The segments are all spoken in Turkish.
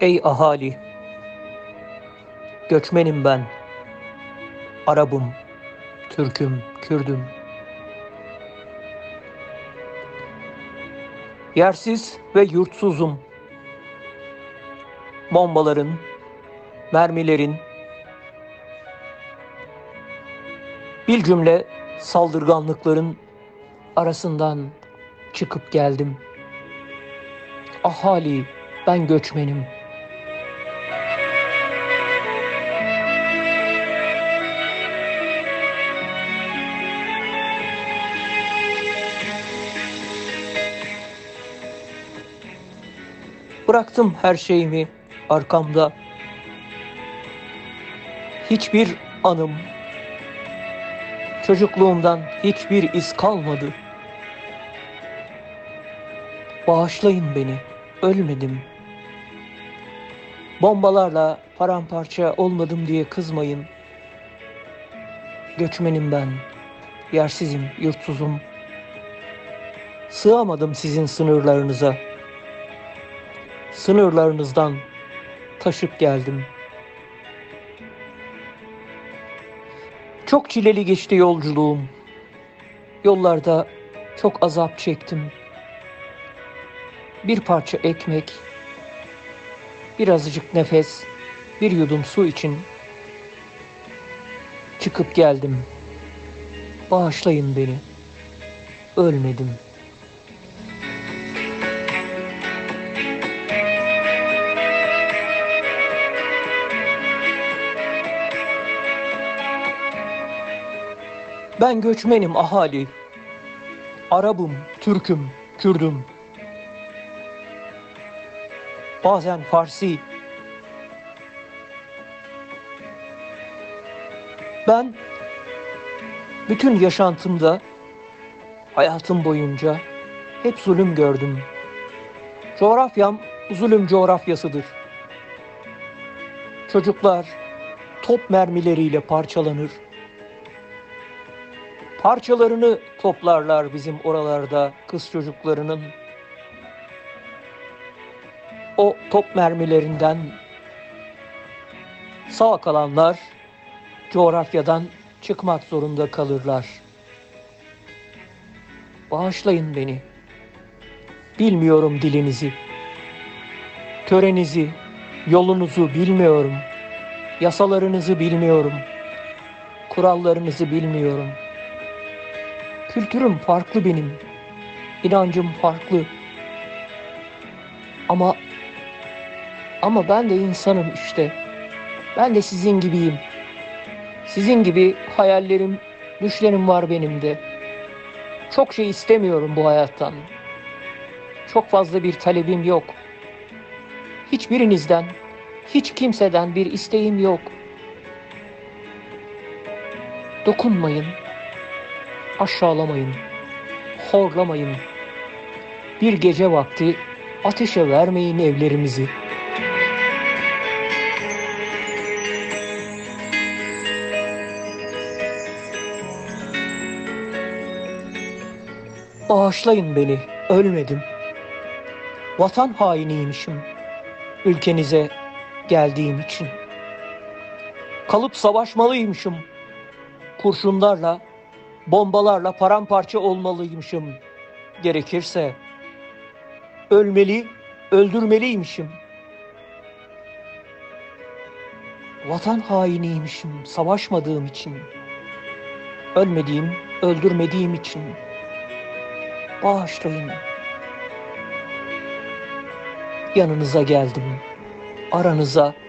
Ey ahali! Göçmenim ben. Arabım, Türküm, Kürdüm. Yersiz ve yurtsuzum. Bombaların, mermilerin, bir cümle saldırganlıkların arasından çıkıp geldim. Ahali, ben göçmenim. Bıraktım her şeyimi arkamda. Hiçbir anım, çocukluğumdan hiçbir iz kalmadı. Bağışlayın beni, ölmedim. Bombalarla paramparça olmadım diye kızmayın. Göçmenim ben, yersizim, yurtsuzum. Sığamadım sizin sınırlarınıza. Sınırlarınızdan taşıp geldim. Çok çileli geçti yolculuğum. Yollarda çok azap çektim. Bir parça ekmek, birazcık nefes, bir yudum su için çıkıp geldim. Bağışlayın beni. Ölmedim. Ben göçmenim ahali. Arabım, Türküm, Kürdüm. Bazen Farsi. Ben bütün yaşantımda, hayatım boyunca hep zulüm gördüm. Coğrafyam zulüm coğrafyasıdır. Çocuklar top mermileriyle parçalanır. Parçalarını toplarlar bizim oralarda kız çocuklarının. O top mermilerinden sağ kalanlar coğrafyadan çıkmak zorunda kalırlar. Bağışlayın beni. Bilmiyorum dilinizi. Törenizi, yolunuzu bilmiyorum. Yasalarınızı bilmiyorum. Kurallarınızı bilmiyorum. Kültürüm farklı benim. İnancım farklı. Ama ama ben de insanım işte. Ben de sizin gibiyim. Sizin gibi hayallerim, düşlerim var benim de. Çok şey istemiyorum bu hayattan. Çok fazla bir talebim yok. Hiçbirinizden, hiç kimseden bir isteğim yok. Dokunmayın, aşağılamayın, horlamayın. Bir gece vakti ateşe vermeyin evlerimizi. Bağışlayın beni, ölmedim. Vatan hainiymişim ülkenize geldiğim için. Kalıp savaşmalıymışım. Kurşunlarla, bombalarla paramparça olmalıymışım. Gerekirse ölmeli, öldürmeliymişim. Vatan hainiymişim savaşmadığım için. Ölmediğim, öldürmediğim için. Bağışlayın. Yanınıza geldim. Aranıza.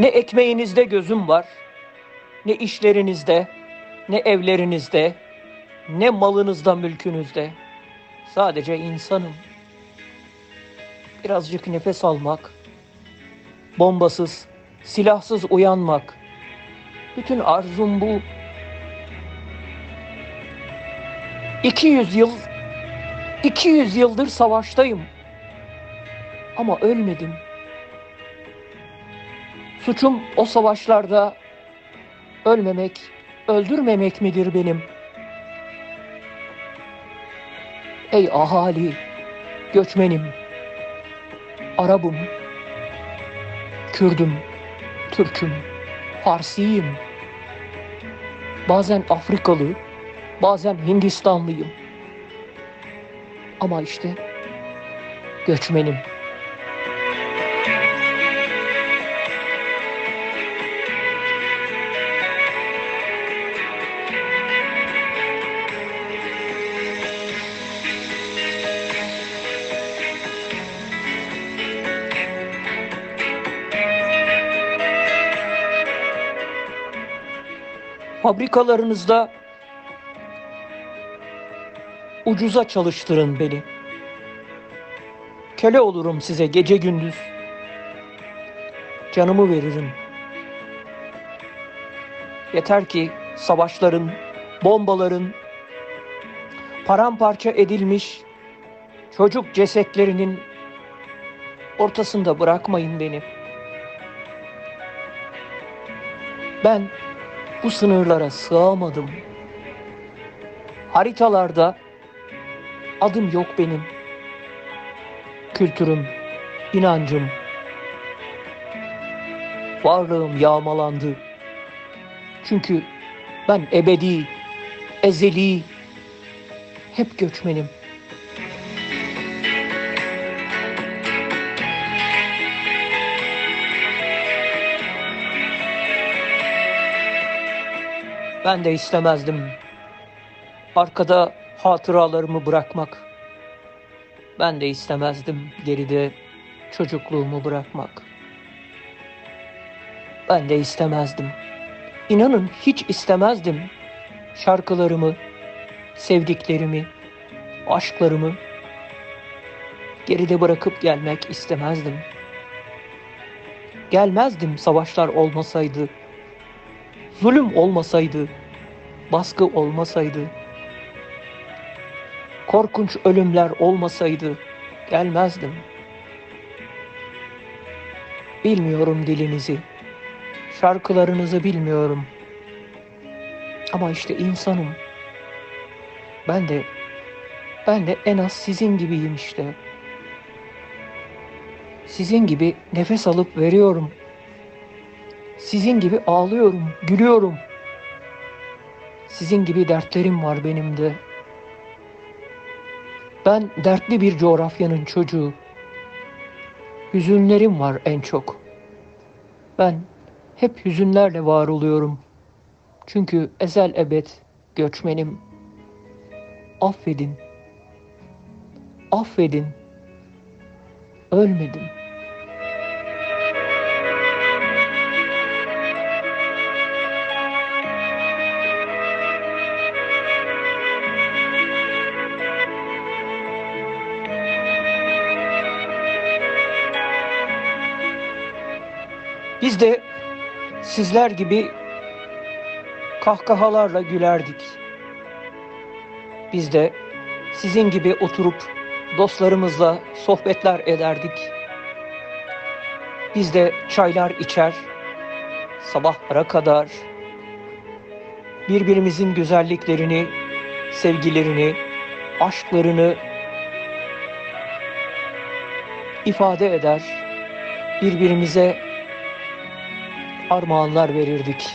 Ne ekmeğinizde gözüm var, ne işlerinizde, ne evlerinizde, ne malınızda, mülkünüzde. Sadece insanım. Birazcık nefes almak, bombasız, silahsız uyanmak. Bütün arzum bu. 200 yıl 200 yıldır savaştayım. Ama ölmedim. Suçum o savaşlarda ölmemek, öldürmemek midir benim? Ey ahali, göçmenim, Arabım, Kürdüm, Türk'üm, Farsiyim. Bazen Afrikalı, bazen Hindistanlıyım. Ama işte göçmenim. Fabrikalarınızda ucuza çalıştırın beni. Köle olurum size gece gündüz. Canımı veririm. Yeter ki savaşların, bombaların, paramparça edilmiş çocuk cesetlerinin ortasında bırakmayın beni. Ben bu sınırlara sığamadım. Haritalarda adım yok benim. Kültürüm, inancım, varlığım yağmalandı. Çünkü ben ebedi, ezeli, hep göçmenim. Ben de istemezdim. Arkada hatıralarımı bırakmak. Ben de istemezdim geride çocukluğumu bırakmak. Ben de istemezdim. İnanın hiç istemezdim şarkılarımı, sevdiklerimi, aşklarımı geride bırakıp gelmek istemezdim. Gelmezdim savaşlar olmasaydı, zulüm olmasaydı, baskı olmasaydı, korkunç ölümler olmasaydı gelmezdim. Bilmiyorum dilinizi, şarkılarınızı bilmiyorum. Ama işte insanım. Ben de, ben de en az sizin gibiyim işte. Sizin gibi nefes alıp veriyorum. Sizin gibi ağlıyorum, gülüyorum. Sizin gibi dertlerim var benim de. Ben dertli bir coğrafyanın çocuğu. Hüzünlerim var en çok. Ben hep hüzünlerle var oluyorum. Çünkü ezel ebed göçmenim. Affedin. Affedin. Ölmedim. Biz de sizler gibi kahkahalarla gülerdik. Biz de sizin gibi oturup dostlarımızla sohbetler ederdik. Biz de çaylar içer, sabahlara kadar birbirimizin güzelliklerini, sevgilerini, aşklarını ifade eder, birbirimize armağanlar verirdik.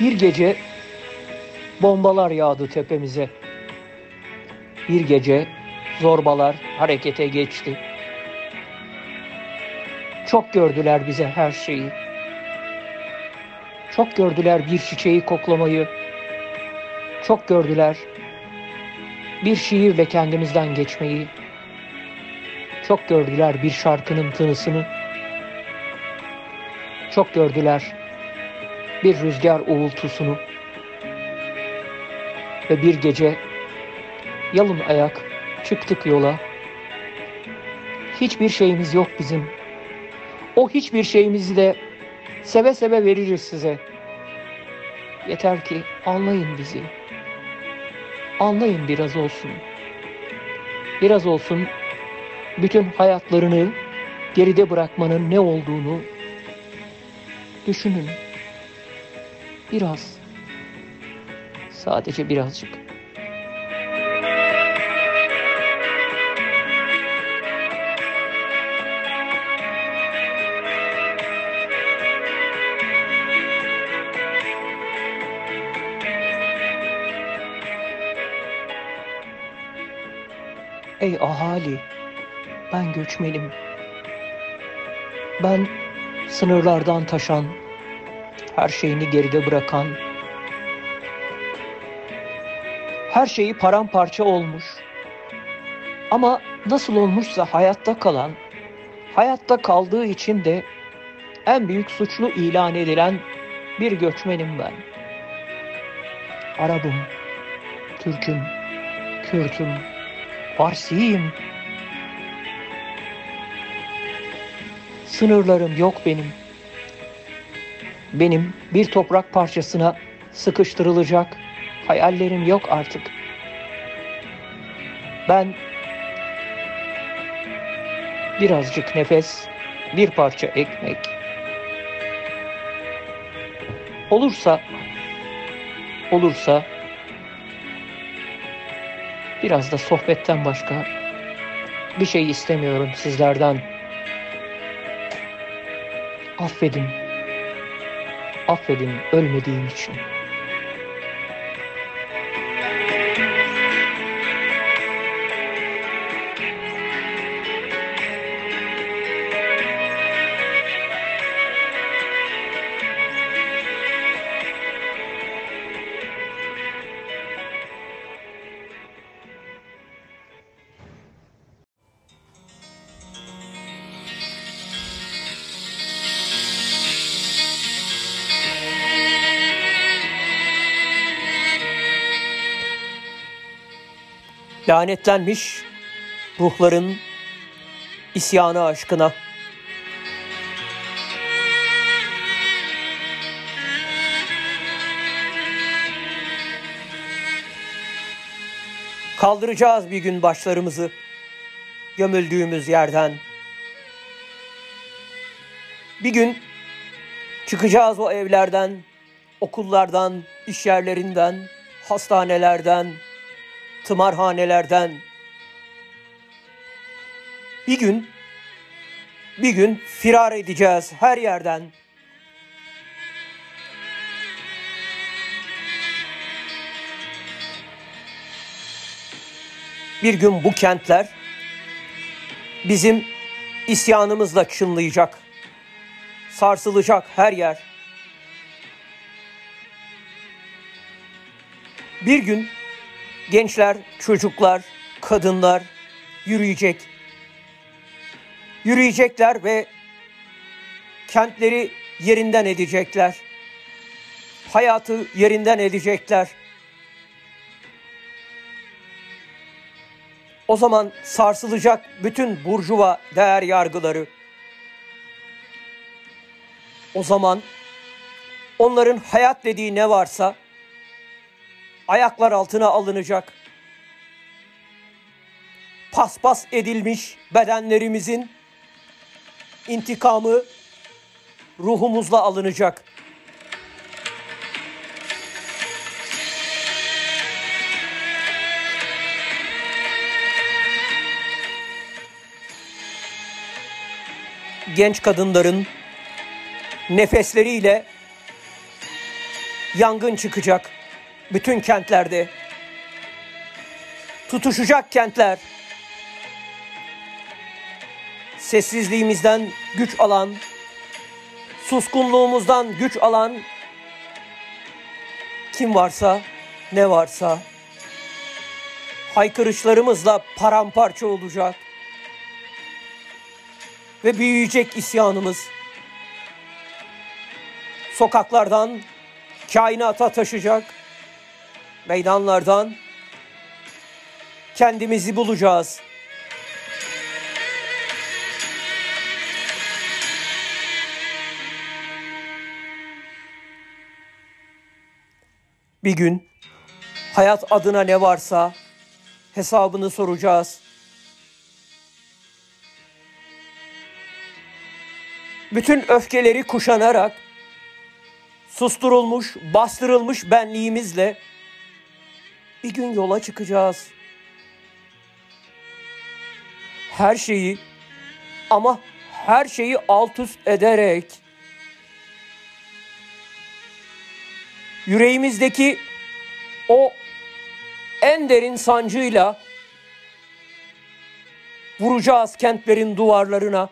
Bir gece bombalar yağdı tepemize. Bir gece zorbalar harekete geçti. Çok gördüler bize her şeyi. Çok gördüler bir çiçeği koklamayı. Çok gördüler bir şiirle kendimizden geçmeyi. Çok gördüler bir şarkının tınısını. Çok gördüler bir rüzgar uğultusunu ve bir gece yalın ayak çıktık yola. Hiçbir şeyimiz yok bizim. O hiçbir şeyimizi de seve seve veririz size. Yeter ki anlayın bizi. Anlayın biraz olsun. Biraz olsun bütün hayatlarını geride bırakmanın ne olduğunu Düşünün. Biraz. Sadece birazcık. Ey ahali, ben göçmenim. Ben sınırlardan taşan, her şeyini geride bırakan, her şeyi paramparça olmuş. Ama nasıl olmuşsa hayatta kalan, hayatta kaldığı için de en büyük suçlu ilan edilen bir göçmenim ben. Arabım, Türk'üm, Kürt'üm, Farsiyim. Sınırlarım yok benim. Benim bir toprak parçasına sıkıştırılacak hayallerim yok artık. Ben birazcık nefes, bir parça ekmek. Olursa, olursa biraz da sohbetten başka bir şey istemiyorum sizlerden. Affedin. Affedin ölmediğim için. Lanetlenmiş ruhların isyanı aşkına. Kaldıracağız bir gün başlarımızı gömüldüğümüz yerden. Bir gün çıkacağız o evlerden, okullardan, iş yerlerinden, hastanelerden, tımarhanelerden. Bir gün, bir gün firar edeceğiz her yerden. Bir gün bu kentler bizim isyanımızla çınlayacak. Sarsılacak her yer. Bir gün gençler, çocuklar, kadınlar yürüyecek. Yürüyecekler ve kentleri yerinden edecekler. Hayatı yerinden edecekler. O zaman sarsılacak bütün burjuva değer yargıları. O zaman onların hayat dediği ne varsa ayaklar altına alınacak. Paspas edilmiş bedenlerimizin intikamı ruhumuzla alınacak. Genç kadınların nefesleriyle yangın çıkacak bütün kentlerde. Tutuşacak kentler. Sessizliğimizden güç alan, suskunluğumuzdan güç alan kim varsa, ne varsa haykırışlarımızla paramparça olacak ve büyüyecek isyanımız. Sokaklardan kainata taşacak meydanlardan kendimizi bulacağız. Bir gün hayat adına ne varsa hesabını soracağız. Bütün öfkeleri kuşanarak susturulmuş, bastırılmış benliğimizle bir gün yola çıkacağız. Her şeyi ama her şeyi alt üst ederek yüreğimizdeki o en derin sancıyla Vuracağız kentlerin duvarlarına.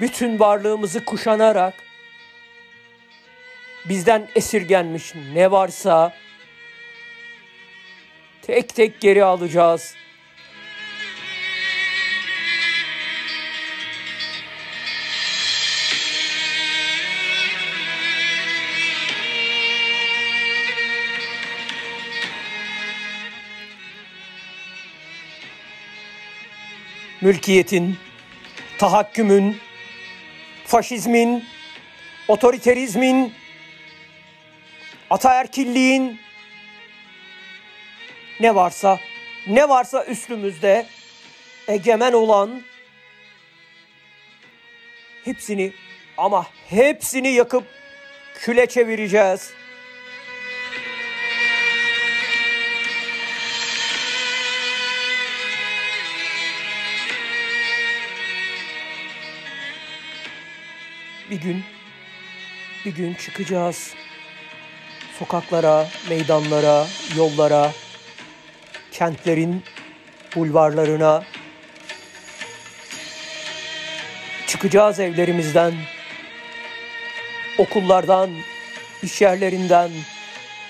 Bütün varlığımızı kuşanarak bizden esirgenmiş ne varsa tek tek geri alacağız. Mülkiyetin, tahakkümün, faşizmin, otoriterizmin, ataerkilliğin ne varsa ne varsa üstümüzde egemen olan hepsini ama hepsini yakıp küle çevireceğiz. Bir gün bir gün çıkacağız sokaklara, meydanlara, yollara, kentlerin bulvarlarına çıkacağız evlerimizden, okullardan, iş yerlerinden,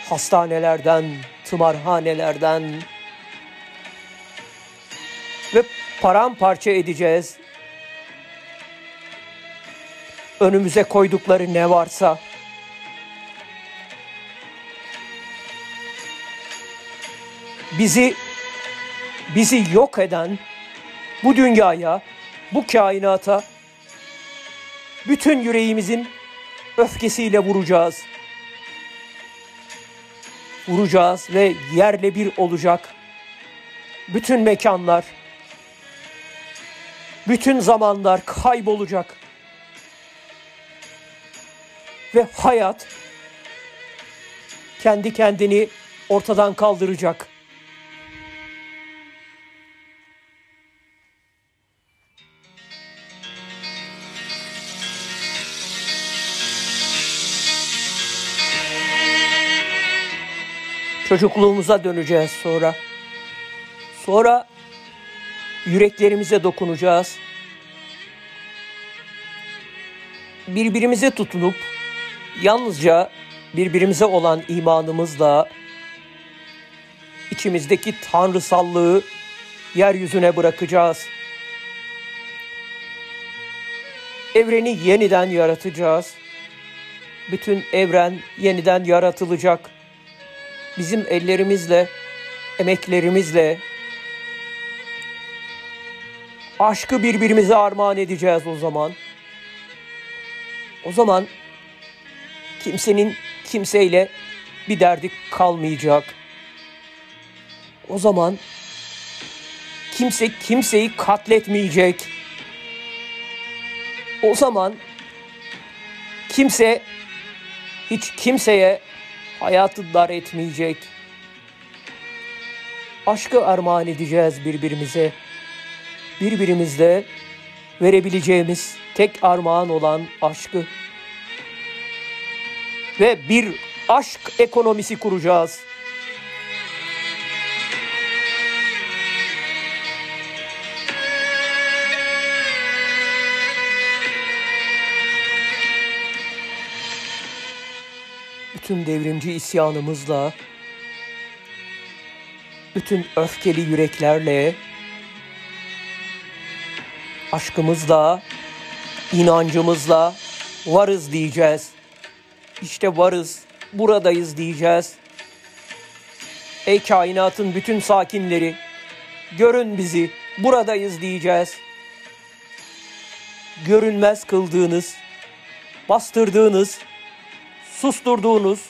hastanelerden, tımarhanelerden ve paramparça edeceğiz. Önümüze koydukları ne varsa bizi bizi yok eden bu dünyaya, bu kainata bütün yüreğimizin öfkesiyle vuracağız. Vuracağız ve yerle bir olacak. Bütün mekanlar, bütün zamanlar kaybolacak. Ve hayat kendi kendini ortadan kaldıracak. Çocukluğumuza döneceğiz sonra. Sonra yüreklerimize dokunacağız. Birbirimize tutunup yalnızca birbirimize olan imanımızla içimizdeki tanrısallığı yeryüzüne bırakacağız. Evreni yeniden yaratacağız. Bütün evren yeniden yaratılacak bizim ellerimizle, emeklerimizle aşkı birbirimize armağan edeceğiz o zaman. O zaman kimsenin kimseyle bir derdi kalmayacak. O zaman kimse kimseyi katletmeyecek. O zaman kimse hiç kimseye hayatı dar etmeyecek. Aşkı armağan edeceğiz birbirimize. Birbirimizle verebileceğimiz tek armağan olan aşkı. Ve bir aşk ekonomisi kuracağız. Bütün devrimci isyanımızla, bütün öfkeli yüreklerle, aşkımızla, inancımızla varız diyeceğiz. İşte varız, buradayız diyeceğiz. Ey kainatın bütün sakinleri, görün bizi, buradayız diyeceğiz. Görünmez kıldığınız, bastırdığınız, susturduğunuz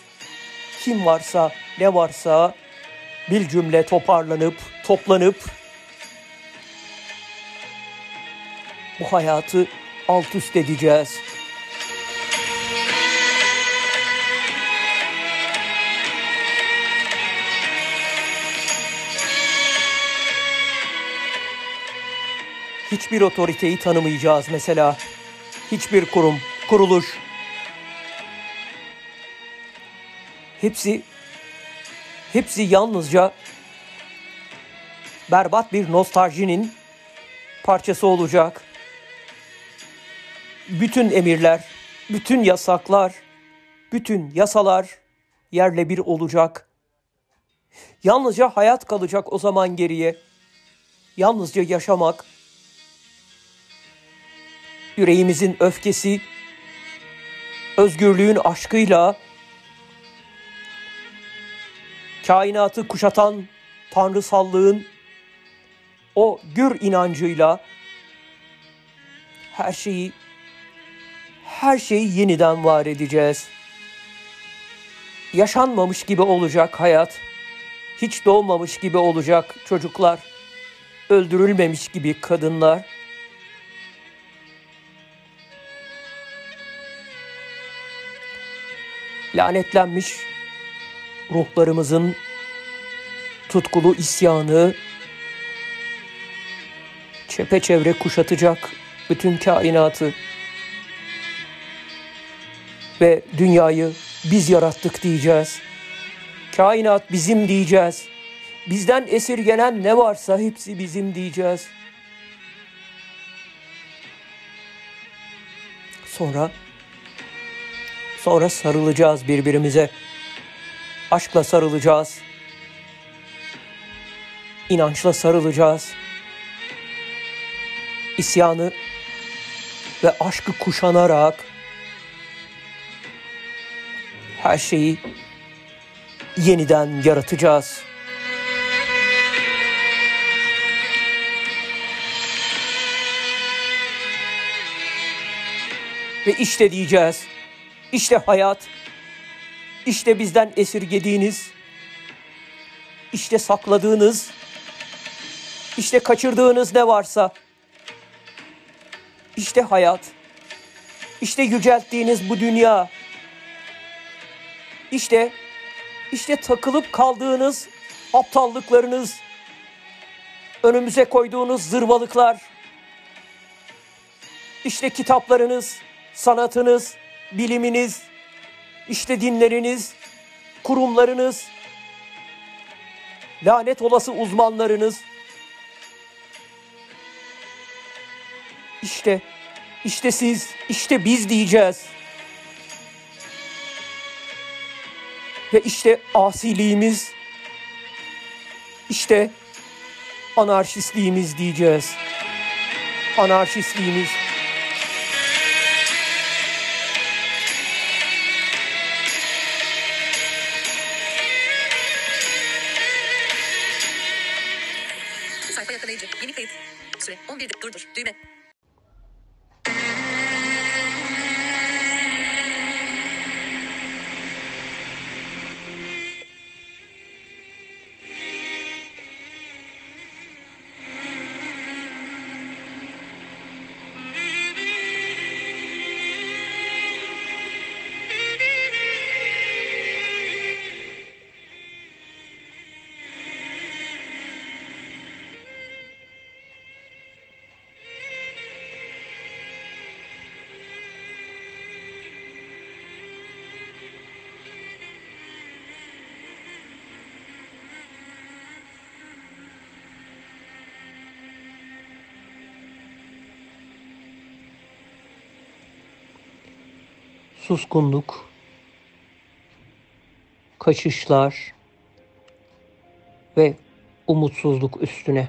kim varsa ne varsa bir cümle toparlanıp toplanıp bu hayatı alt üst edeceğiz. Hiçbir otoriteyi tanımayacağız mesela. Hiçbir kurum, kuruluş, Hepsi hepsi yalnızca berbat bir nostaljinin parçası olacak. Bütün emirler, bütün yasaklar, bütün yasalar yerle bir olacak. Yalnızca hayat kalacak o zaman geriye. Yalnızca yaşamak. Yüreğimizin öfkesi, özgürlüğün aşkıyla kainatı kuşatan tanrısallığın o gür inancıyla her şeyi her şeyi yeniden var edeceğiz. Yaşanmamış gibi olacak hayat. Hiç doğmamış gibi olacak çocuklar. Öldürülmemiş gibi kadınlar. Lanetlenmiş ruhlarımızın tutkulu isyanı çepeçevre kuşatacak bütün kainatı ve dünyayı biz yarattık diyeceğiz. Kainat bizim diyeceğiz. Bizden esirgenen ne varsa hepsi bizim diyeceğiz. Sonra sonra sarılacağız birbirimize. Aşkla sarılacağız. İnançla sarılacağız. İsyanı ve aşkı kuşanarak her şeyi yeniden yaratacağız. Ve işte diyeceğiz. İşte hayat. İşte bizden esirgediğiniz. İşte sakladığınız. İşte kaçırdığınız ne varsa. İşte hayat. İşte yücelttiğiniz bu dünya. İşte, işte takılıp kaldığınız aptallıklarınız, önümüze koyduğunuz zırvalıklar, işte kitaplarınız, sanatınız, biliminiz, işte dinleriniz, kurumlarınız, lanet olası uzmanlarınız. İşte, işte siz, işte biz diyeceğiz. Ve işte asiliğimiz, işte anarşistliğimiz diyeceğiz. Anarşistliğimiz. 对的都是对的 suskunluk, kaçışlar ve umutsuzluk üstüne.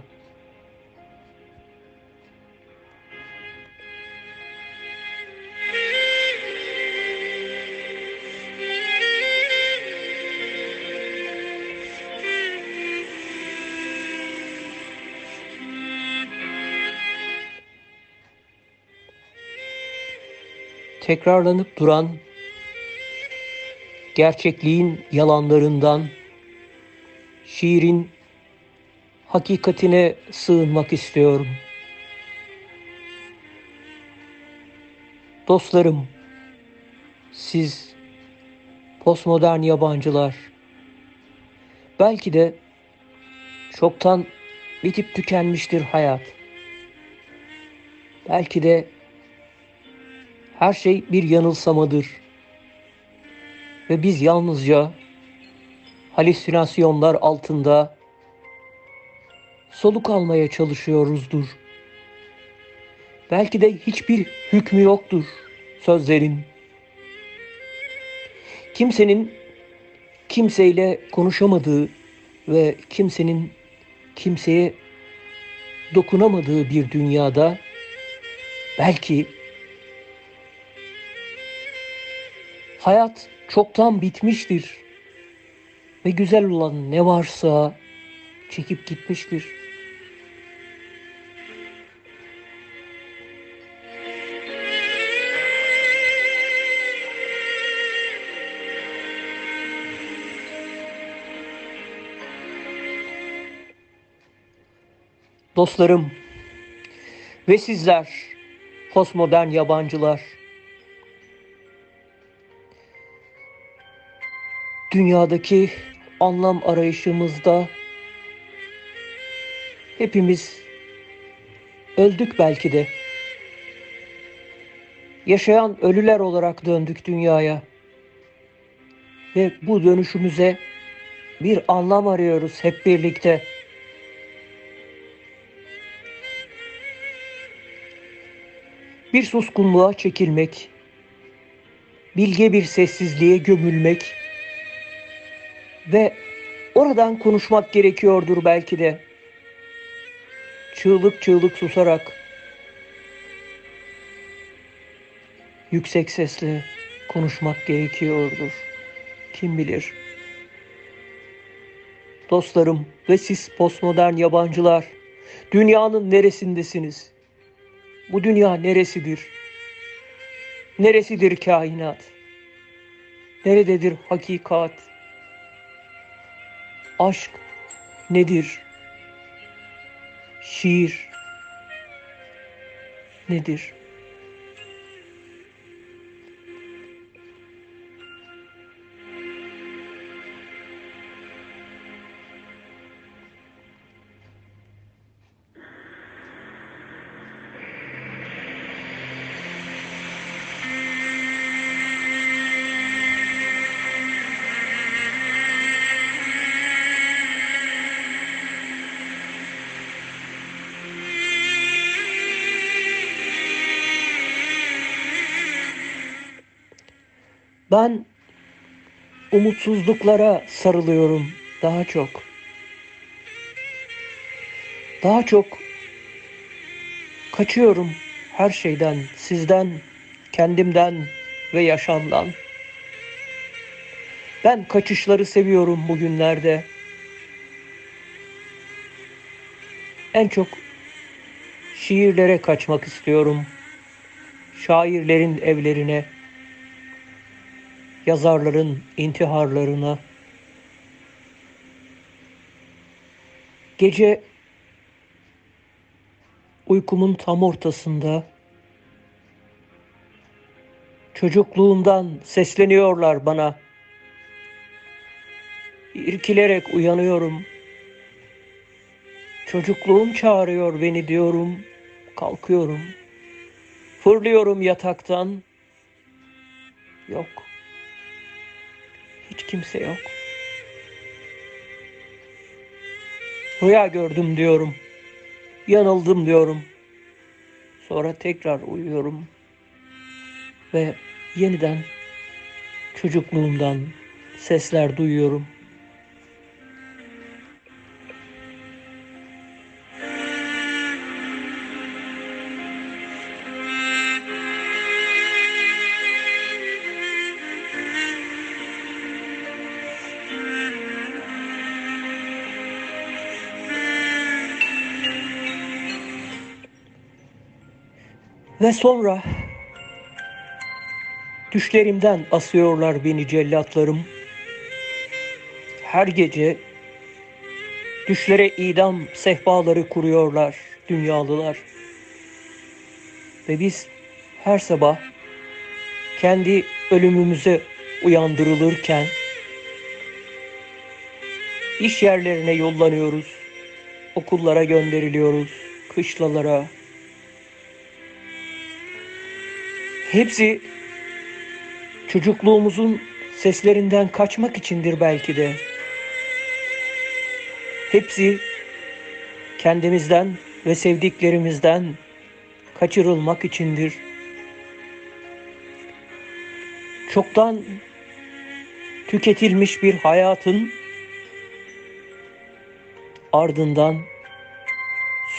Tekrarlanıp duran gerçekliğin yalanlarından, şiirin hakikatine sığınmak istiyorum. Dostlarım, siz postmodern yabancılar, belki de çoktan bitip tükenmiştir hayat. Belki de her şey bir yanılsamadır. Ve biz yalnızca halüsinasyonlar altında soluk almaya çalışıyoruzdur. Belki de hiçbir hükmü yoktur sözlerin. Kimsenin kimseyle konuşamadığı ve kimsenin kimseye dokunamadığı bir dünyada belki hayat çoktan bitmiştir ve güzel olan ne varsa çekip gitmiştir. Dostlarım ve sizler postmodern yabancılar dünyadaki anlam arayışımızda hepimiz öldük belki de. Yaşayan ölüler olarak döndük dünyaya. Ve bu dönüşümüze bir anlam arıyoruz hep birlikte. Bir suskunluğa çekilmek, bilge bir sessizliğe gömülmek ve oradan konuşmak gerekiyordur belki de. Çığlık çığlık susarak, yüksek sesle konuşmak gerekiyordur. Kim bilir? Dostlarım ve siz postmodern yabancılar, dünyanın neresindesiniz? Bu dünya neresidir? Neresidir kainat? Nerededir hakikat? Aşk nedir? Şiir nedir? Ben umutsuzluklara sarılıyorum daha çok. Daha çok kaçıyorum her şeyden, sizden, kendimden ve yaşamdan. Ben kaçışları seviyorum bugünlerde. En çok şiirlere kaçmak istiyorum. Şairlerin evlerine yazarların intiharlarına, gece uykumun tam ortasında çocukluğumdan sesleniyorlar bana. İrkilerek uyanıyorum. Çocukluğum çağırıyor beni diyorum. Kalkıyorum. Fırlıyorum yataktan. Yok. Hiç kimse yok. Rüya gördüm diyorum. Yanıldım diyorum. Sonra tekrar uyuyorum. Ve yeniden çocukluğumdan sesler duyuyorum. Ve sonra düşlerimden asıyorlar beni cellatlarım. Her gece düşlere idam sehpaları kuruyorlar dünyalılar. Ve biz her sabah kendi ölümümüze uyandırılırken iş yerlerine yollanıyoruz. Okullara gönderiliyoruz, kışlalara, Hepsi çocukluğumuzun seslerinden kaçmak içindir belki de. Hepsi kendimizden ve sevdiklerimizden kaçırılmak içindir. Çoktan tüketilmiş bir hayatın ardından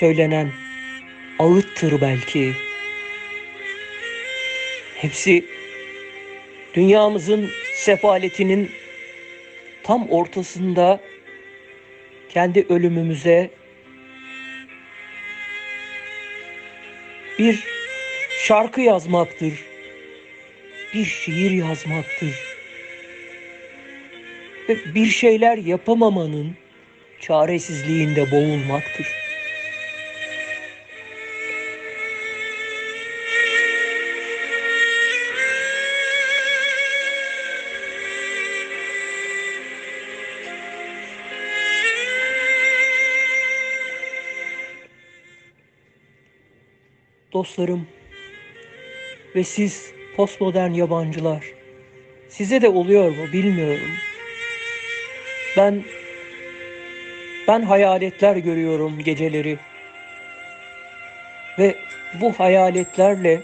söylenen ağıttır belki. Hepsi dünyamızın sefaletinin tam ortasında kendi ölümümüze bir şarkı yazmaktır. Bir şiir yazmaktır. Ve bir şeyler yapamamanın çaresizliğinde boğulmaktır. Dostlarım ve siz postmodern yabancılar, size de oluyor mu bilmiyorum. Ben ben hayaletler görüyorum geceleri. Ve bu hayaletlerle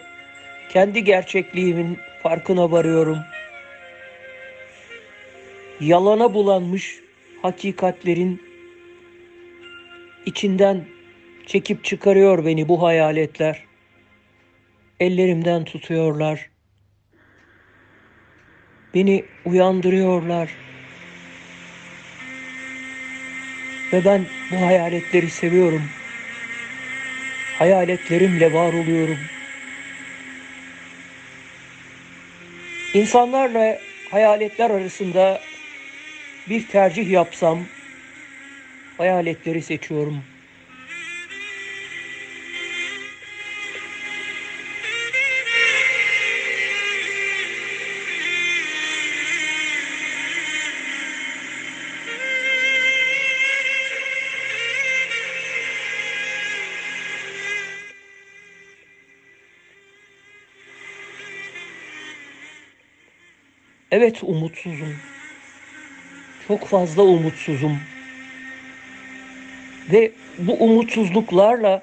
kendi gerçekliğimin farkına varıyorum. Yalana bulanmış hakikatlerin içinden çekip çıkarıyor beni bu hayaletler. Ellerimden tutuyorlar. Beni uyandırıyorlar. Ve ben bu hayaletleri seviyorum. Hayaletlerimle var oluyorum. İnsanlarla hayaletler arasında bir tercih yapsam hayaletleri seçiyorum. Evet umutsuzum. Çok fazla umutsuzum. Ve bu umutsuzluklarla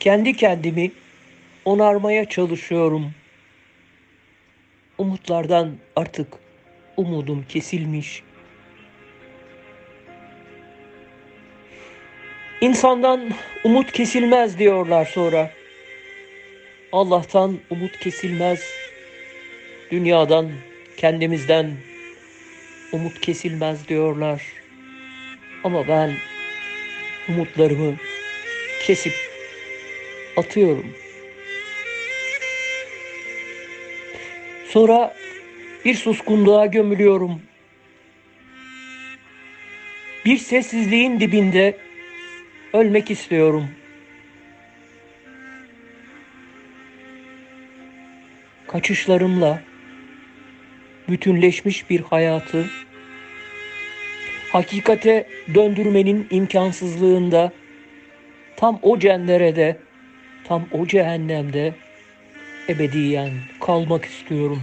kendi kendimi onarmaya çalışıyorum. Umutlardan artık umudum kesilmiş. İnsandan umut kesilmez diyorlar sonra. Allah'tan umut kesilmez. Dünyadan, kendimizden umut kesilmez diyorlar. Ama ben umutlarımı kesip atıyorum. Sonra bir suskunluğa gömülüyorum. Bir sessizliğin dibinde ölmek istiyorum. Kaçışlarımla bütünleşmiş bir hayatı hakikate döndürmenin imkansızlığında tam o cenderede, tam o cehennemde ebediyen kalmak istiyorum.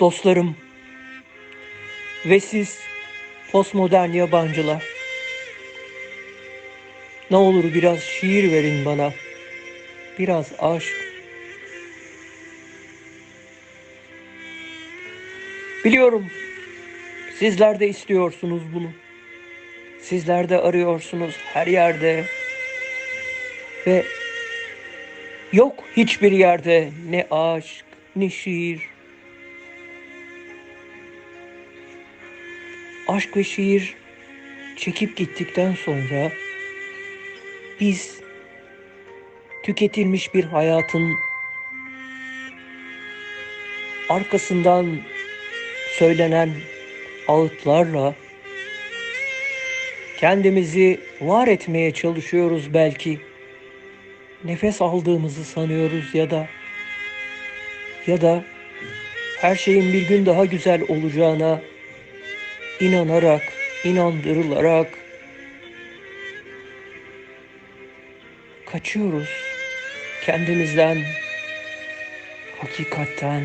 Dostlarım ve siz postmodern yabancılar. Ne olur biraz şiir verin bana. Biraz aşk. Biliyorum sizler de istiyorsunuz bunu. Sizler de arıyorsunuz her yerde. Ve yok hiçbir yerde ne aşk ne şiir. Aşk ve şiir çekip gittikten sonra biz tüketilmiş bir hayatın arkasından söylenen ağıtlarla kendimizi var etmeye çalışıyoruz belki. Nefes aldığımızı sanıyoruz ya da ya da her şeyin bir gün daha güzel olacağına inanarak, inandırılarak kaçıyoruz kendimizden, hakikatten,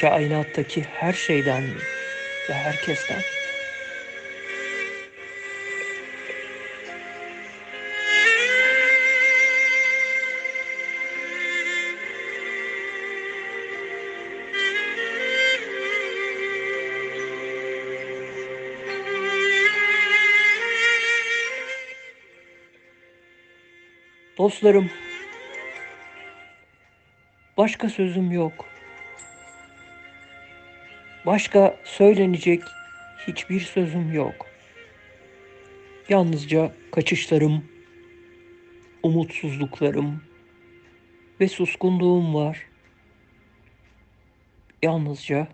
kainattaki her şeyden ve herkesten. Dostlarım, başka sözüm yok. Başka söylenecek hiçbir sözüm yok. Yalnızca kaçışlarım, umutsuzluklarım ve suskunluğum var. Yalnızca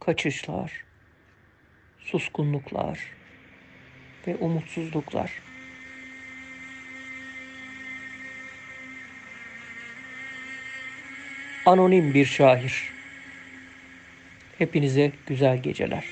kaçışlar, suskunluklar ve umutsuzluklar. Anonim bir şair. Hepinize güzel geceler.